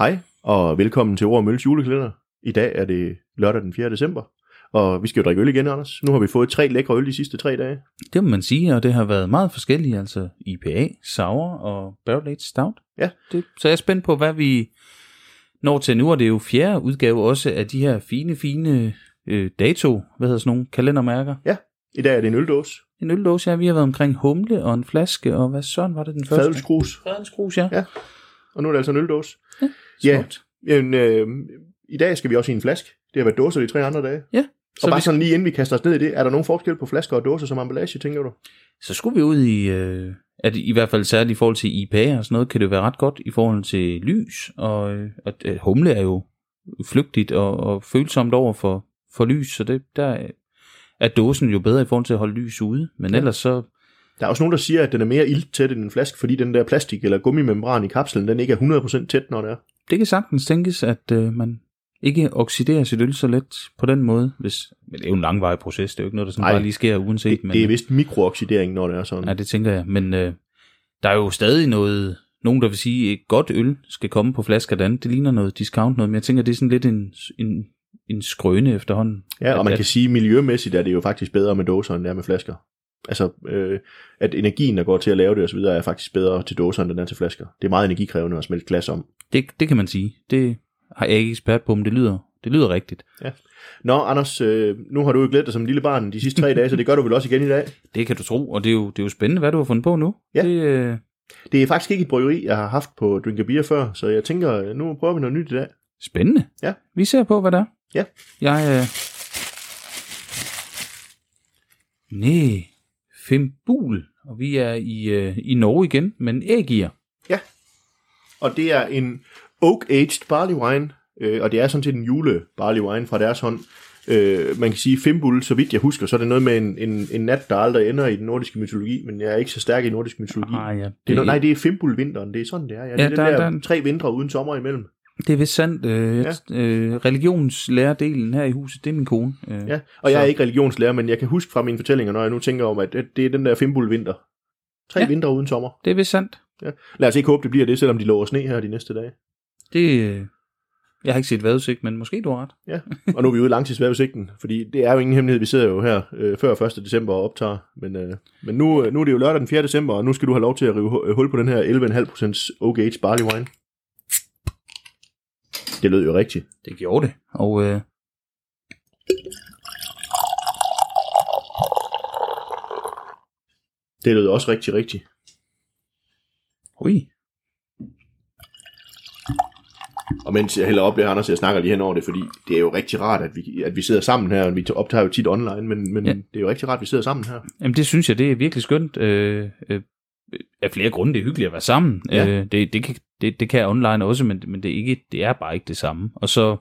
Hej, og velkommen til Ord Mølles julekalender. I dag er det lørdag den 4. december, og vi skal jo drikke øl igen, Anders. Nu har vi fået tre lækre øl de sidste tre dage. Det må man sige, og det har været meget forskelligt, altså IPA, Sour og Barrel Aged Stout. Ja. Det, så jeg er spændt på, hvad vi når til nu, og det er jo fjerde udgave også af de her fine, fine øh, dato, hvad hedder sådan nogle kalendermærker. Ja, i dag er det en øldåse. En øldåse, ja, vi har været omkring humle og en flaske, og hvad sådan var det den første? Fadelskrus. Fadelskrus, ja. Ja. Og nu er det altså en øldåse. Ja, Ja. Jamen, øh, I dag skal vi også i en flaske. Det har været dåser de tre andre dage. Ja, Så og bare vi, sådan lige inden vi kaster os ned i det, er der nogen forskel på flasker og dåser som emballage, tænker du? så skulle vi ud i, øh, at i hvert fald særligt i forhold til IPA og sådan noget, kan det være ret godt i forhold til lys, og øh, at, at humle er jo flygtigt og, og følsomt over for, for lys, så det, der er- dåsen jo bedre i forhold til at holde lys ude, men ja. ellers så, Der er også nogen, der siger, at den er mere ilttæt end en flaske, fordi den der plastik eller gummimembran i kapslen, den ikke er 100% tæt, når det er. det kan sagtens tænkes, at øh, man ikke oxiderer sit øl så let på den måde, hvis, men det er jo en langvarig proces, det er jo ikke noget, der sådan Nej, bare lige sker uanset, Det, men, det er vist mikrooxidering, når det er sådan. Ja, det tænker jeg. Men øh, der er jo stadig noget, nogen der vil sige, at et godt øl skal komme på flasker dan. Det ligner noget discount noget, men jeg tænker, det er sådan lidt en, en, en skrøne efterhånden. Ja, og At- man at- kan sige, at miljømæssigt er det jo faktisk bedre med dåser, end det er med flasker. Altså, øh, at energien, der går til at lave det osv., er faktisk bedre til dåser, end den er til flasker. Det er meget energikrævende at smelte glas om. Det, det kan man sige. Det har jeg ikke ekspert på, men det lyder, det lyder rigtigt. Nå, Anders, øh, nu har du jo glædet dig som lille barn de sidste tre dage, så det gør du vel også igen i dag. Det kan du tro, og det er jo, det er jo spændende, hvad du har fundet på nu. Ja. Det, øh, Det er faktisk ikke et bryggeri, jeg har haft på Drink Beer før, så jeg tænker, øh, nu prøver vi noget nyt i dag. spændende. Ja. Vi ser på, hvad det er. Ja. Jeg... Øh... Nej, Fimbul. Og vi er i, øh, i Norge igen, men ægir. Og det er en oak-aged barley wine, øh, og det er sådan set en jule barley wine fra deres hånd. Øh, man kan sige, Fimbul, så vidt jeg husker, så er det noget med en, en, en nat, der aldrig ender i den nordiske mytologi, men jeg er ikke så stærk i nordisk mytologi. Ah, ja. Det er, no- nej, det er Fimbul-vinteren, det er sådan, det er. Ja, det Ja, er der- der, der er- tre vintre uden sommer imellem. Det er vist sandt. Øh, Ja. ja. øh, religionslæredelen her i huset, det er min kone. Øh, Ja, og jeg Så- er ikke religionslærer, men jeg kan huske fra mine fortællinger, når jeg nu tænker om, at det er den der Fimbul-vinter. Tre ja. Ja. vintre uden sommer. Det er vist sandt. Lad os ikke håbe, det bliver det, selvom de lover sne her de næste dage. Det, øh, jeg har ikke set vejrudsigt, men måske du har ret. Ja, og nu er vi ude i langtidsvejrudsigten, fordi det er jo ingen hemmelighed, vi sidder jo her øh, før 1. december og optager, men, øh, men nu, øh, nu er det jo lørdag den 4. december, og nu skal du have lov til at rive hu- hul på den her 11,5% Oak Age Barley Wine. Det lød jo rigtigt. Det gjorde det. Og øh, Det lød også rigtig, rigtig. ui, Og mens jeg hælder op her, Anders, jeg snakker lige hen over det, fordi det er jo rigtig rart, at vi, at vi sidder sammen her, vi optager jo tit online, men, men. Ja. det er jo rigtig rart, at vi sidder sammen her. jamen det synes jeg, det er virkelig skønt. Øh, øh, af flere grunde, det er hyggeligt at være sammen. Ja. Øh, det, det, kan, det, det kan online også, men, men det, er ikke, det er bare ikke det samme. Og så,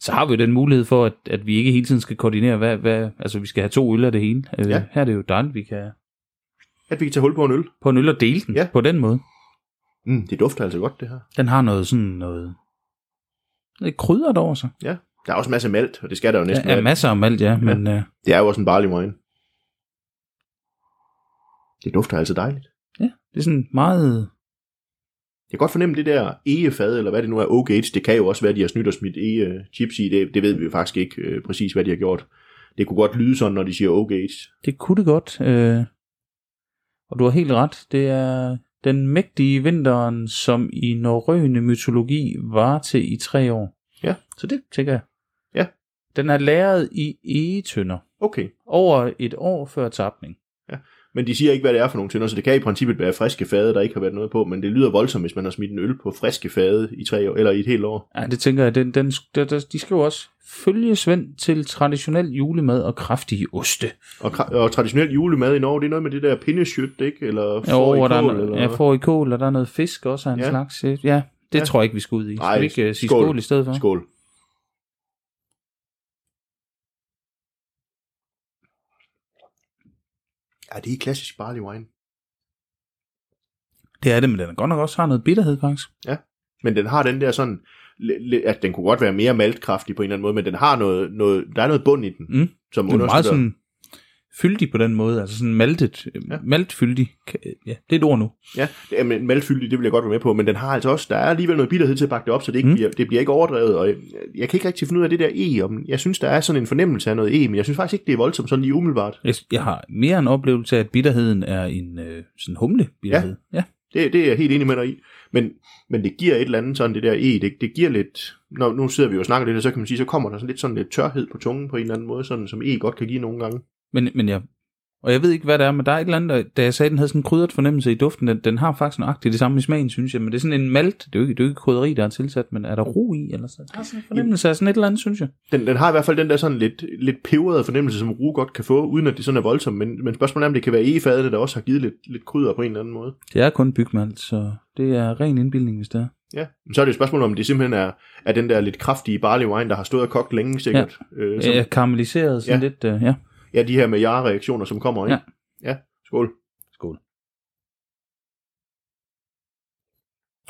så har vi jo den mulighed for, at, at vi ikke hele tiden skal koordinere, hvad, hvad, altså vi skal have to øl af det hele. Øh, Ja. Her er det jo dejligt, vi kan At vi kan tage hul på en øl. på en øl og dele den Ja. på den måde. Mm, det dufter altså godt, det her. Den har noget sådan noget, lidt krydret over sig. Ja, der er også en masse malt, og det skal der jo næsten Der er være. masser af malt, ja, men øh, Det er jo også en barley wine. Det dufter altså dejligt. ja, det er sådan meget... Jeg kan godt fornemme det der egefad, eller hvad det nu er, oak age, det kan jo også være, at de har snydt og smidt ege chips i, det, det ved vi jo faktisk ikke øh, præcis, hvad de har gjort. Det kunne godt lyde sådan, når de siger oak age. Det kunne det godt. Øh, og du har helt ret. Det er den mægtige vinteren, som i norrøne mytologi var til i tre år. Ja. Så det tænker jeg. Ja. Den er læret i egetønder Okay, over et år før tapning. Men de siger ikke, hvad det er for nogle tønder, så det kan i princippet være friske fade, der ikke har været noget på, men det lyder voldsomt, hvis man har smidt en øl på friske fade i tre år, eller i et helt år. Ja, det tænker jeg. Den, den, der, der, de skriver også, følge Svend til traditionel julemad og kraftige oste. Og, og traditionel julemad i Norge, det er noget med det der pindeskyt, ikke? Eller Jo, får i kål, eller... ja, får i kål, og der er noget fisk også af en Ja. slags. Ja, det Ja. tror jeg ikke, vi skal ud i. Skal Ej, vi ikke uh, sige skål. skål. i stedet for? Skål. Ja, det er klassisk barley wine. Det er det, men den er godt nok også har noget bitterhed, faktisk. Men den har den der sådan, at den kunne godt være mere maltkraftig på en eller anden måde, men den har noget, noget der er noget bund i den, Mm. som Den er meget sådan fyldig på den måde, altså sådan maltet, ja. Ja. maltfyldig, ja, det er et ord nu. Ja, men malfyldig, det vil jeg godt være med på, men den har altså også, der er alligevel noget bitterhed til at bakke det op, så det, ikke Mm. mm. bliver, det bliver ikke overdrevet, og jeg, jeg kan ikke rigtig finde ud af det der E, om, jeg synes, der er sådan en fornemmelse af noget E, men jeg synes faktisk ikke, det er voldsomt sådan lige umiddelbart. Jeg, jeg har mere en oplevelse af, at bitterheden er en øh, sådan humle bitterhed. Ja. ja. Det, det er jeg helt enig med dig i, men, men det giver et eller andet sådan, det der E, det, det giver lidt, når, nu sidder vi jo og snakker lidt, og så kan man sige, så kommer der sådan lidt sådan lidt tørhed på tungen på en eller anden måde, sådan som E godt kan give nogle gange. Men, men jeg, og jeg ved ikke, hvad det er, men der er et eller andet, der- da jeg sagde, at den havde sådan en krydret fornemmelse i duften, den, den har faktisk nøjagtigt det samme i smagen, synes jeg, men det er sådan en malt, det er jo ikke, det er jo ikke krydderi, der er tilsat, men er der ro i, eller så? Der er sådan en fornemmelse af sådan et eller andet, synes jeg. Den, den har i hvert fald den der sådan lidt, lidt peberede fornemmelse, som Rue godt kan få, uden at det sådan er voldsomt, men, men spørgsmålet er, om det kan være E-fadene, der også har givet lidt, lidt krydder på en eller anden måde. Det er kun bygmalt, så det er ren indbildning, hvis det er. Ja, men så er det et spørgsmål, om det simpelthen er, er den der lidt kraftige barley wine, der har stået og kogt længe sikkert. Ja, øh, som, Ja, karamelliseret sådan Ja. lidt, øh, ja. Ja de her med reaktioner som kommer, ikke? Ja. ja. Skål. Skål.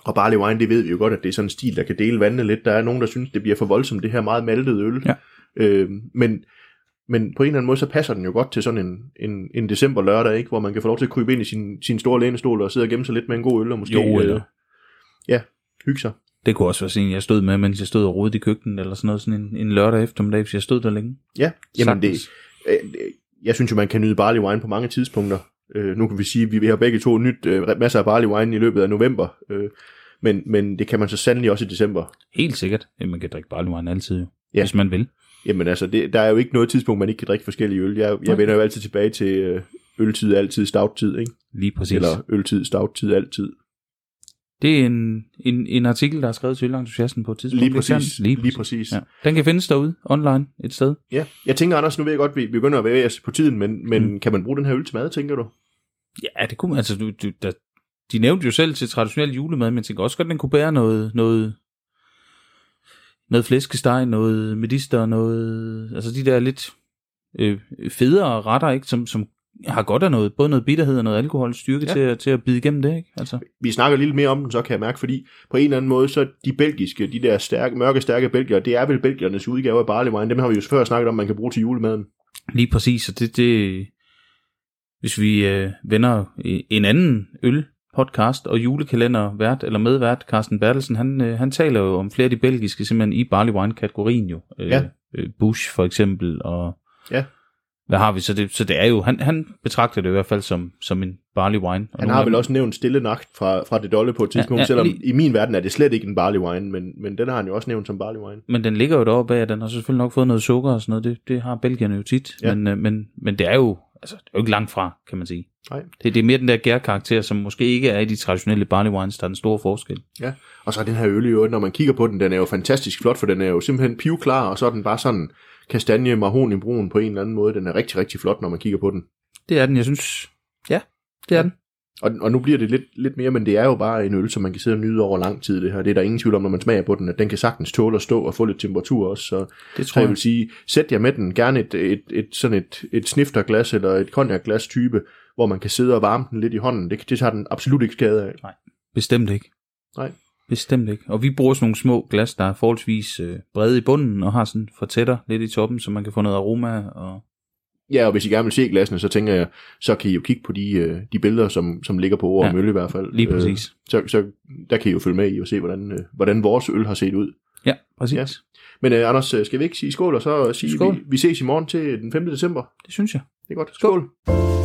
Og barley wine, det ved vi jo godt, at det er sådan en stil, der kan dele vandene lidt. Der er nogen, der synes, det bliver for voldsomt, det her meget maltede øl. Ja. Øh, men, men på en eller anden måde, så passer den jo godt til sådan en, en, en december lørdag, ikke? hvor man kan få lov til at krybe ind i sin, sin store lænestol og sidde og gemme sig lidt med en god øl, og måske Jo, eller- øh, ja, hygge sig. Det kunne også være sådan, jeg stod med, mens jeg stod og rodede i køkkenet, eller sådan noget, sådan en, en lørdag eftermiddag, hvis jeg stod der længe. Ja, jamen det, Sagtens. øh, jeg synes jo, man kan nyde barley wine på mange tidspunkter. Øh, nu kan vi sige, at vi, har begge to nyt øh, masser af barley wine i løbet af november, øh, men, men det kan man så sandelig også i december. Helt sikkert. Man kan drikke barley wine altid jo, Ja. hvis man vil. Jamen altså, det, der er jo ikke noget tidspunkt, man ikke kan drikke forskellige øl. Jeg, jeg vender jo altid tilbage til øh, øltid, altid stouttid, ikke? Lige præcis. Eller øltid, stouttid, altid. Det er en, en, en artikel, der er skrevet til Ølentusiasten på et tidspunkt. Lige Det er præcis. Lige Lige præcis. Ja. Den kan findes derude, online, et sted. Ja. Jeg tænker, Anders, nu ved jeg godt, vi begynder at os på tiden, men, men Mm. kan man bruge den her øl til mad, tænker du? Ja, det kunne man, altså, du, du, der, de nævnte jo selv til traditionel julemad, men jeg tænker også godt, den kunne bære noget, noget, noget flæskesteg, noget medister, noget, altså de der lidt øh, federe retter, ikke, som, som har godt af noget, både noget bitterhed og noget alkoholstyrke Ja. til, at- til at bide igennem det, ikke? Altså, Vi snakker lidt mere om den, så kan jeg mærke, fordi på en eller anden måde, så de belgiske, de der stærke, mørke, stærke belgier, det er vel belgiernes udgave af barley wine. Dem har vi jo før snakket om, man kan bruge til julemaden. Lige præcis, og det, det hvis vi øh, vender en anden øl podcast og julekalender vært eller medvært, Carsten Bertelsen, han, øh, han taler jo om flere af de belgiske simpelthen i barley wine kategorien jo. Øh, Ja. øh, Bush for eksempel, og Ja. Hvad har vi? Så det, så det er jo, han, han betragter det i hvert fald som, som en barley wine. Og Han har vel også nævnt Stille Nagt fra, fra det dolle på et tidspunkt, ja, ja, selvom lige- i min verden er det slet ikke en barley wine, men, men den har han jo også nævnt som barley wine. Men den ligger jo deroppe bag, den har selvfølgelig nok fået noget sukker og sådan noget. Det, det har belgierne jo tit. Ja. Men, øh, men, men det er jo altså, det er jo ikke langt fra, kan man sige. Nej. Det, det er mere den der gærkarakter, som måske ikke er i de traditionelle barley wines, der er den store forskel. Ja, og så er den her øl øvrigt, når man kigger på den, den er jo fantastisk flot, for den er jo simpelthen pivklar, og så er den bare sådan kastanje marhon i brun på en eller anden måde. Den er rigtig, rigtig flot, når man kigger på den. Det er den, jeg synes. Ja, det er den. Og, og nu bliver det lidt, lidt mere, men det er jo bare en øl, som man kan sidde og nyde over lang tid, det her. Det er der ingen tvivl om, når man smager på den, at den kan sagtens tåle at stå og få lidt temperatur også. Så, Det tror jeg jeg. vil sige, sæt jer med den, gerne et, et, et, sådan et, et snifterglas eller et cognacglas type, hvor man kan sidde og varme den lidt i hånden. Det, det tager den absolut ikke skade af. Bestemt ikke. Nej. Bestemt ikke. Og vi bruger sådan nogle små glas, der er forholdsvis øh, brede i bunden, og har sådan fortætter lidt i toppen, så man kan få noget aroma. Og... Ja, og hvis I gerne vil se glasene, så tænker jeg, så kan I jo kigge på de, øh, de billeder, som, som ligger på Ord Ja, Mølle i hvert fald. lige Øh, præcis. Så, så der kan I jo følge med i og se, hvordan, øh, hvordan vores øl har set ud. Ja, præcis. Ja. Men øh, Anders, øh, skal vi ikke sige skål, og så sige, Skål. Vi, vi ses i morgen til den 5. december? Det synes jeg. Det er godt. Skål. skål.